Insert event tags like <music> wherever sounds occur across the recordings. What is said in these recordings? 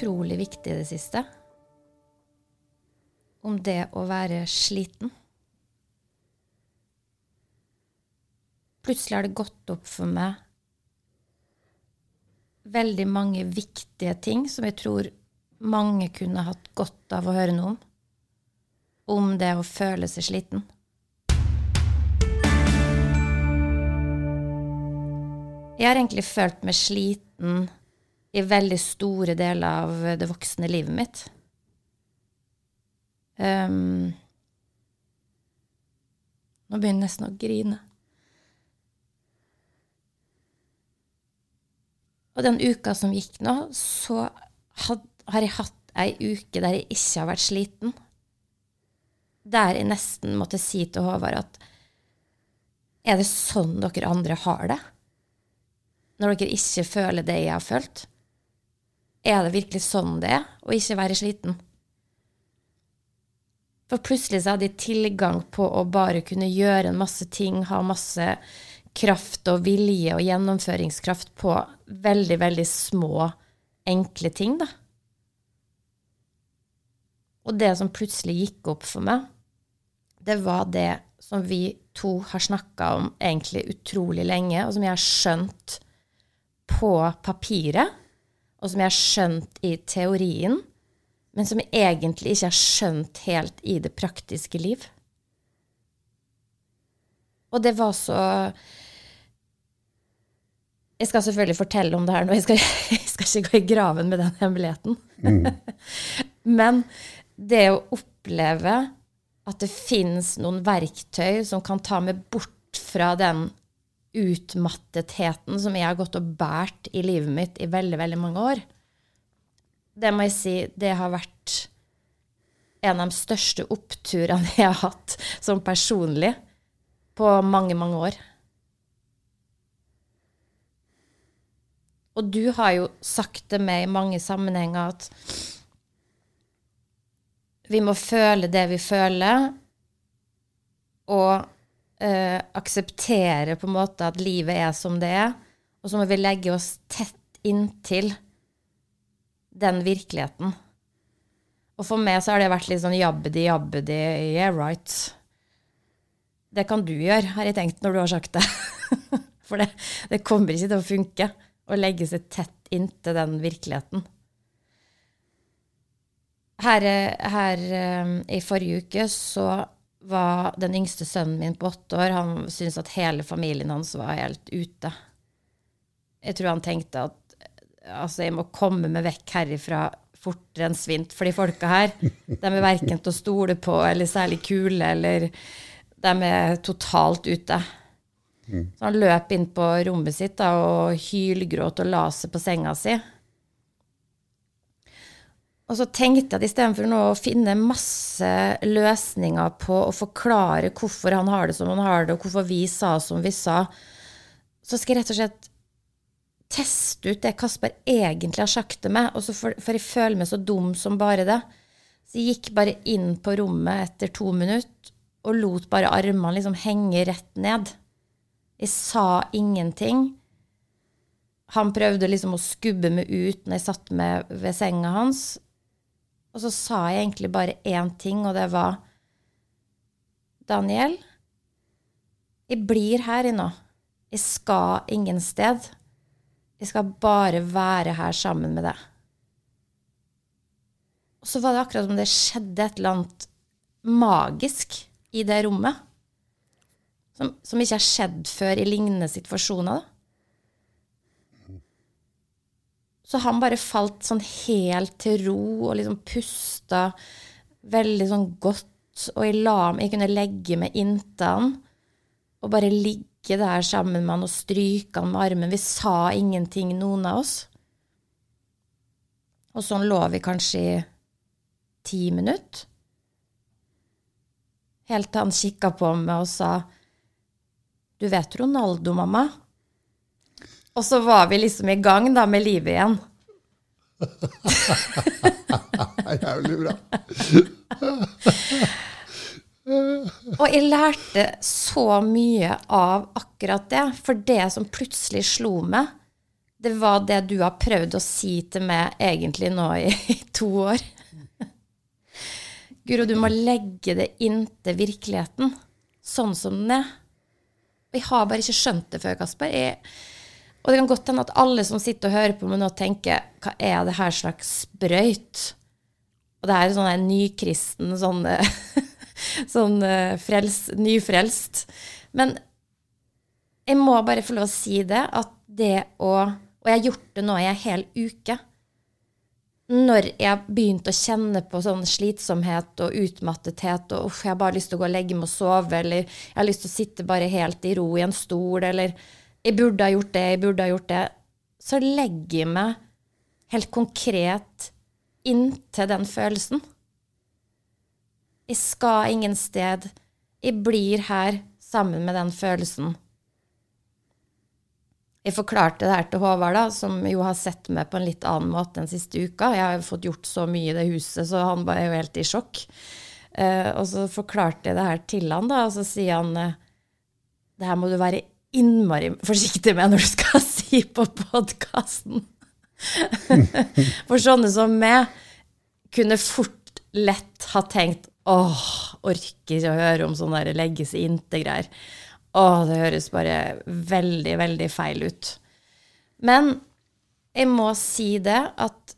utrolig viktig i det siste. Om det å være sliten. Plutselig har det gått opp for meg veldig mange viktige ting som jeg tror mange kunne hatt godt av å høre noe om. Om det å føle seg sliten. Jeg har egentlig følt meg sliten i veldig store deler av det voksne livet mitt. Um, nå begynner jeg nesten å grine. Og den uka som gikk nå, så had, har jeg hatt ei uke der jeg ikke har vært sliten. Der jeg nesten måtte si til Håvard at er det sånn dere andre har det? Når dere ikke føler det jeg har følt? Er det virkelig sånn det er å ikke være sliten? For plutselig så hadde jeg tilgang på å bare kunne gjøre en masse ting, ha masse kraft og vilje og gjennomføringskraft på veldig, veldig små, enkle ting, da. Og det som plutselig gikk opp for meg, det var det som vi to har snakka om egentlig utrolig lenge, og som jeg har skjønt på papiret, og som jeg har skjønt i teorien, men som jeg egentlig ikke har skjønt helt i det praktiske liv. Og det var så Jeg skal selvfølgelig fortelle om det her nå, jeg skal, <laughs> jeg skal ikke gå i graven med den hemmeligheten. Mm. <laughs> Men det å oppleve at det fins noen verktøy som kan ta meg bort fra den utmattetheten som jeg har gått og båret i livet mitt i veldig, veldig mange år, det må jeg si, det har vært en av de største oppturene jeg har hatt som personlig på mange, mange år. Og du har jo sagt til meg i mange sammenhenger at vi må føle det vi føler, og eh, akseptere på en måte at livet er som det er. Og så må vi legge oss tett inntil den virkeligheten. Og for meg så har det vært litt sånn jabbedi, jabbedi, yeah right. Det kan du gjøre, har jeg tenkt når du har sagt det. <laughs> For det, det kommer ikke til å funke å legge seg tett inntil den virkeligheten. Her, her, eh, i forrige uke så var den yngste sønnen min på åtte år Han syntes at hele familien hans var helt ute. Jeg tror han tenkte at altså, jeg må komme meg vekk herifra fortere enn svint. For de folka her, de er verken til å stole på eller særlig kule, eller de er totalt ute. Mm. Så han løp inn på rommet sitt da, og hylgråt og la seg på senga si. Og så tenkte jeg at istedenfor nå å finne masse løsninger på å forklare hvorfor han har det som han har det, og hvorfor vi sa som vi sa, så skal jeg rett og slett teste ut det Kasper egentlig har sagt til meg, for, for jeg føler meg så dum som bare det. Så jeg gikk bare inn på rommet etter to minutter og lot bare armene liksom henge rett ned. Jeg sa ingenting. Han prøvde liksom å skubbe meg ut når jeg satt meg ved senga hans. Og så sa jeg egentlig bare én ting, og det var Daniel, jeg blir her i nå. Jeg skal ingen sted. Jeg skal bare være her sammen med deg. Og så var det akkurat som det skjedde et eller annet magisk i det rommet. Som, som ikke har skjedd før i lignende situasjoner. Da. Så han bare falt sånn helt til ro og liksom pusta veldig sånn godt. Og jeg la jeg kunne legge meg inntil han og bare ligge der sammen med han og stryke han med armen. Vi sa ingenting, noen av oss. Og sånn lå vi kanskje i ti minutter. Helt til han kikka på meg og sa Du vet Ronaldo, mamma? Og så var vi liksom i gang da med livet igjen. <laughs> Jævlig bra. og jeg lærte så mye av akkurat det. For det som plutselig slo meg, det var det du har prøvd å si til meg egentlig nå i, i to år. Guro, du må legge det inntil virkeligheten, sånn som den er. Jeg har bare ikke skjønt det før, Kasper. Jeg, og det kan godt hende at alle som sitter og hører på meg nå, tenker hva er det her slags sprøyt? Og det er sånn en nykristen, sånn, <laughs> sånn frels, nyfrelst. Men jeg må bare få lov å si det, at det å Og jeg har gjort det nå i ei hel uke. Når jeg begynte å kjenne på sånn slitsomhet og utmattethet, og uff, jeg har bare lyst til å gå og legge meg og sove, eller jeg har lyst til å sitte bare helt i ro i en stol, eller jeg burde ha gjort det, jeg burde ha gjort det, så legger jeg meg helt konkret inn til den følelsen. Jeg skal ingen sted. Jeg blir her sammen med den følelsen. Jeg forklarte det her til Håvard, da, som jo har sett meg på en litt annen måte den siste uka. Jeg har jo fått gjort så mye i det huset, så han var jo helt i sjokk. Uh, og så forklarte jeg det her til han, da, og så sier han uh, det her må du være innmari forsiktig med når du skal <laughs> si på podkasten. <laughs> For sånne som meg kunne fort lett ha tenkt åh, orker ikke å høre om sånne legge seg inntil-greier. Åh, det høres bare veldig, veldig feil ut. Men jeg må si det at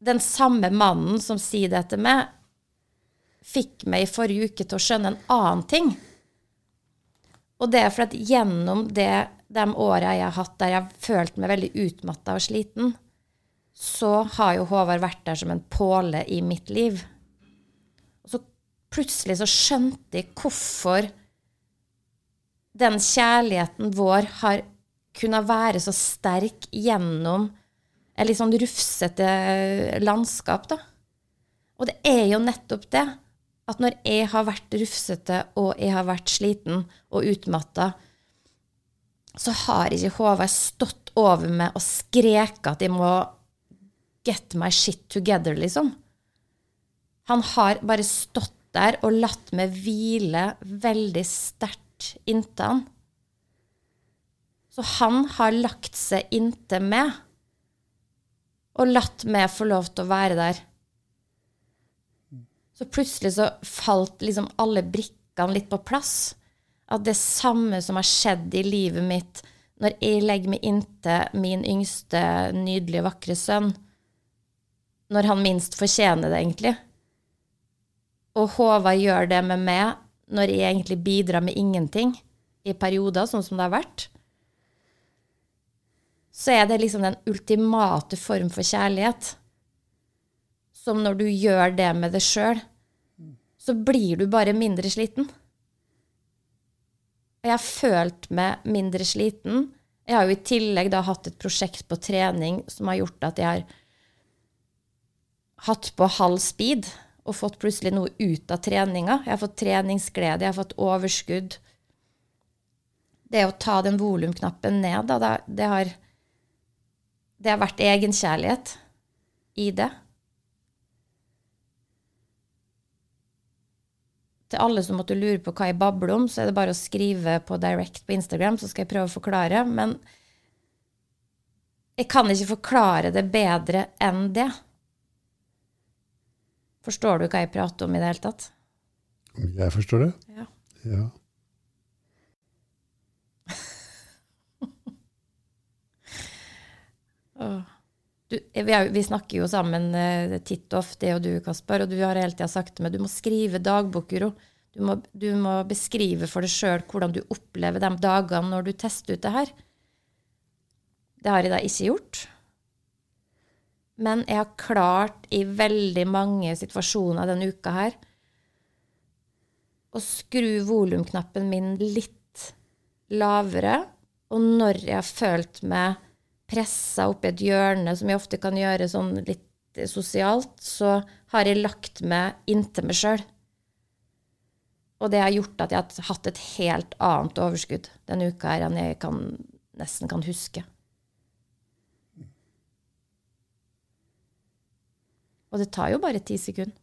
den samme mannen som sier det til meg, fikk meg i forrige uke til å skjønne en annen ting. Og det er for at gjennom det, de åra jeg har hatt der jeg har følt meg veldig utmatta og sliten, så har jo Håvard vært der som en påle i mitt liv. Og så plutselig så skjønte jeg hvorfor den kjærligheten vår har kunnet være så sterk gjennom et litt sånn rufsete landskap, da. Og det er jo nettopp det at når jeg har vært rufsete og jeg har vært sliten og utmatta, så har ikke Håvard stått over meg og skreket at jeg må get my shit together, liksom. Han har bare stått der og latt meg hvile veldig sterkt inntil han. Så han har lagt seg inntil meg og latt meg få lov til å være der. Så plutselig så falt liksom alle brikkene litt på plass. At det samme som har skjedd i livet mitt når jeg legger meg inntil min yngste, nydelige, vakre sønn, når han minst fortjener det, egentlig. Og Håvard gjør det med meg når jeg egentlig bidrar med ingenting i perioder, sånn som det har vært, så er det liksom den ultimate form for kjærlighet. Som når du gjør det med deg sjøl, så blir du bare mindre sliten. Jeg har følt meg mindre sliten. Jeg har jo i tillegg da hatt et prosjekt på trening som har gjort at jeg har hatt på halv speed og fått plutselig noe ut av treninga. Jeg har fått treningsglede, jeg har fått overskudd. Det å ta den volumknappen ned, da, det, har, det har vært egenkjærlighet i det. Til alle som måtte lure på hva jeg babler om, så er det bare å skrive på direct på Instagram, så skal jeg prøve å forklare. Men jeg kan ikke forklare det bedre enn det. Forstår du hva jeg prater om i det hele tatt? Jeg forstår det. Ja. ja. Du, vi, er, vi, snakker jo sammen uh, titt og ofte, jeg og du, Kasper, og du har hele tida sagt til meg du må skrive dagbok, Uro. Du må, du må beskrive for deg sjøl hvordan du opplever de dagene når du tester ut det her. Det har jeg da ikke gjort. Men jeg har klart i veldig mange situasjoner denne uka her å skru volumknappen min litt lavere. Og når jeg har følt meg pressa opp i et hjørne, som jeg ofte kan gjøre sånn litt sosialt, så har jeg lagt meg inntil meg sjøl. Og det har gjort at jeg har hatt et helt annet overskudd denne uka her enn jeg kan, nesten kan huske. Og det tar jo bare ti sekunder.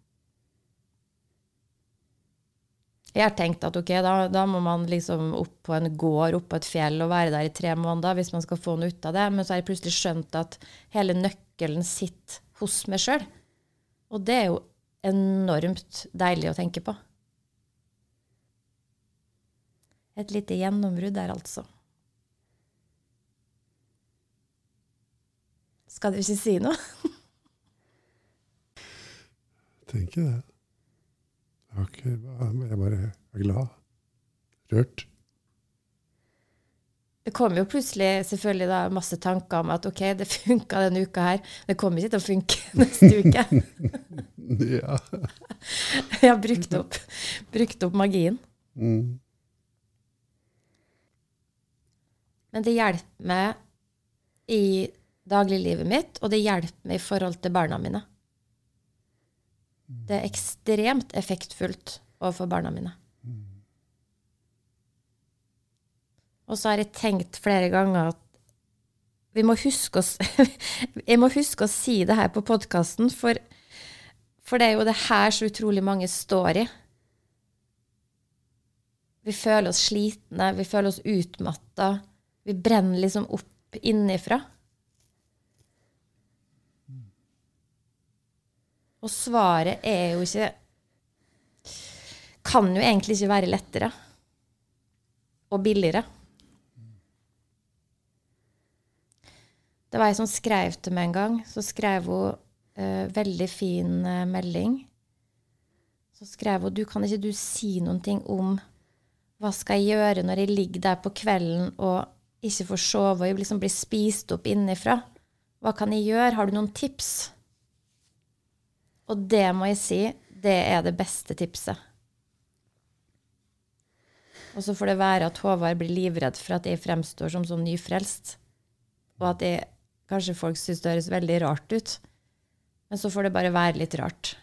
Jeg har tenkt at ok, da, da, må man liksom opp på en gård, opp på et fjell og være der i tre måneder hvis man skal få noe ut av det. Men så har jeg plutselig skjønt at hele nøkkelen sitter hos meg sjøl. Og det er jo enormt deilig å tenke på. Et lite gjennombrudd der, altså. Skal du ikke si noe? <laughs> Tenker det. Jeg er bare glad. Rørt. Det kom jo plutselig selvfølgelig da masse tanker om at ok, det funka denne uka her. Det kommer ikke til å funke <laughs> neste uke. <laughs> ja. <laughs> Jeg har brukt opp, brukt opp magien. Mm. Men det hjelper meg i dagliglivet mitt, og det hjelper meg i forhold til barna mine. Det er ekstremt effektfullt overfor barna mine. Og så har jeg tenkt flere ganger at vi må huske oss, <laughs> jeg må huske å si det her på podkasten, for, for det er jo det her så utrolig mange står i. Vi føler oss slitne, vi føler oss utmatta. Vi brenner liksom opp innifra. Og svaret er jo ikke Kan jo egentlig ikke være lettere og billigere. Det var ei som skrev til meg en gang. Så skrev hun uh, veldig fin uh, melding. Så skrev hun du kan ikke du si noen ting om hva skal jeg gjøre når jeg ligger der på kvelden og ikke får sove og jeg liksom blir spist opp innifra. Hva kan jeg gjøre? Har du noen tips? Og det må jeg si, det er det beste tipset. Og så får det være at Håvard blir livredd for at jeg fremstår som sånn nyfrelst. Og at jeg, kanskje folk syns det høres veldig rart ut. Men så får det bare være litt rart.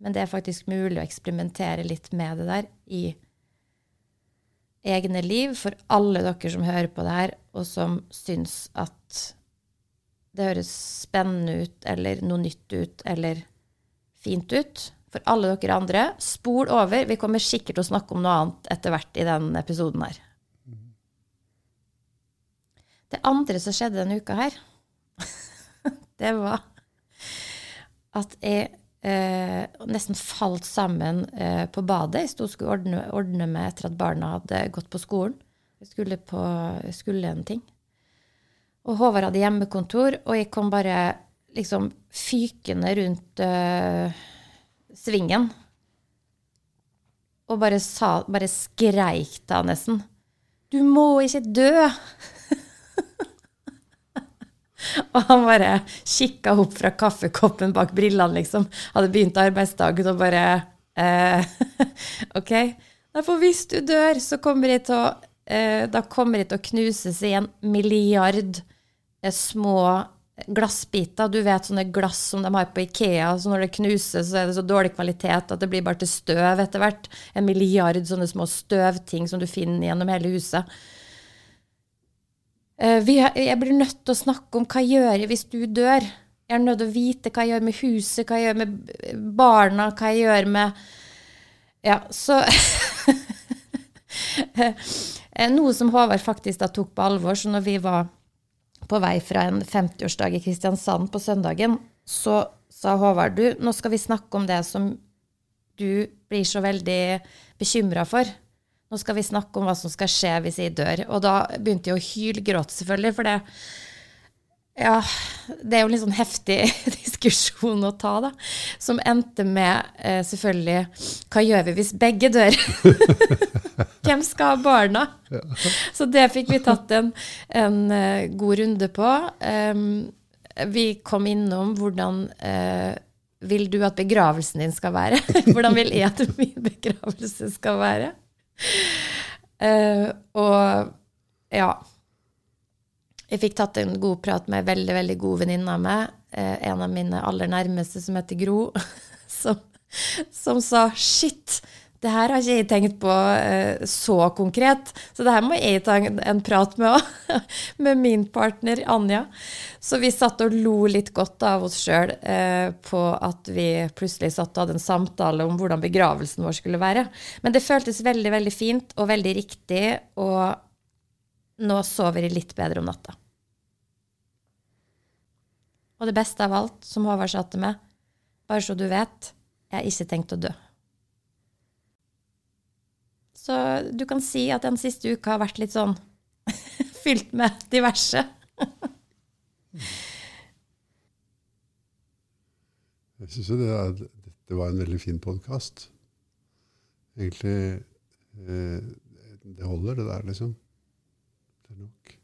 Men det er faktisk mulig å eksperimentere litt med det der i egne liv for alle dere som hører på det her, og som syns at det høres spennende ut eller noe nytt ut eller fint ut. For alle dere andre, spol over. Vi kommer sikkert til å snakke om noe annet etter hvert i den episoden her. Det andre som skjedde denne uka her, <laughs> det var at jeg eh, nesten falt sammen eh, på badet. Jeg sto og skulle ordne, ordne meg etter at barna hadde gått på skolen. Jeg skulle, på, jeg skulle en ting. Og Håvard hadde hjemmekontor, og jeg kom bare liksom fykende rundt øh, svingen. Og bare, sa, bare skreik da nesten. Du må ikke dø! <laughs> og han bare kikka opp fra kaffekoppen bak brillene, liksom. Hadde begynt arbeidsdagen og bare eh, <laughs> OK. For hvis du dør, så kommer jeg til å eh, Da kommer jeg til å knuses i en milliard små glassbiter. Du vet sånne glass som de har på Ikea, så når det knuses, så er det så dårlig kvalitet at det blir bare til støv etter hvert. En milliard sånne små støvting som du finner gjennom hele huset. Eh, jeg blir nødt til å snakke om hva jeg gjør hvis du dør. Jeg er nødt til å vite hva jeg gjør med huset, hva jeg gjør med barna, hva jeg gjør med Ja, så <laughs> eh, Noe som Håvard faktisk da tok på alvor. Så når vi var på vei fra en 50-årsdag i Kristiansand på søndagen, så sa Håvard du, nå skal vi snakke om det som du blir så veldig bekymra for. Nå skal vi snakke om hva som skal skje hvis jeg dør. Og da begynte jeg å hylgråte, selvfølgelig, for det ja, det er jo litt sånn heftig <laughs> diskusjon å ta, da. Som endte med eh, selvfølgelig Hva gjør vi hvis begge dør? <laughs> Hvem skal ha barna? Ja. Så det fikk vi tatt en, en uh, god runde på. Um, vi kom innom hvordan uh, vil du at begravelsen din skal være? <laughs> hvordan vil jeg at min begravelse skal være? Uh, og ja jeg fikk tatt en god prat med ei veldig veldig god venninne av meg, en av mine aller nærmeste, som heter Gro, <laughs> som, som sa 'shit'. det her har ikke jeg tenkt på eh, så konkret, så det her må jeg ta en, en prat med òg, <laughs> med min partner Anja. Så vi satt og lo litt godt av oss sjøl eh, på at vi plutselig satt og hadde en samtale om hvordan begravelsen vår skulle være. Men det føltes veldig, veldig fint og veldig riktig, og nå sover jeg litt bedre om natta. Og det beste av alt, som Håvard sa til meg, bare så du vet, jeg har ikke tenkt å dø. Så du kan si at den siste uka har vært litt sånn <laughs> fylt med diverse. Jeg syns jo det, dette var en veldig fin podkast. Egentlig eh, Det holder, det der, liksom. Det er nok.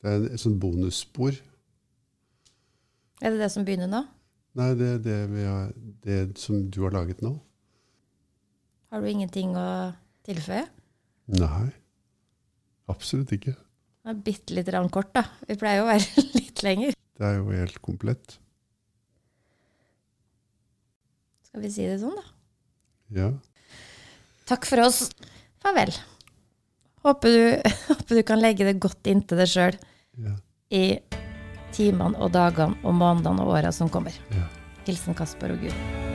Det er et sånt bonusspor. Er det det som begynner nå? Nei, det er det, vi har, det som du har laget nå. Har du ingenting å tilføye? Nei. Absolutt ikke. Det er bitte rann kort, da. Vi pleier jo å være <laughs> litt lenger. Det er jo helt komplett. Skal vi si det sånn, da? Ja. Takk for oss. Farvel. Håper du, <laughs> håper du kan legge det godt inntil deg sjøl ja. i timene og dagene og månedene og åra som kommer. ja. Hilsen Kasper og Gud.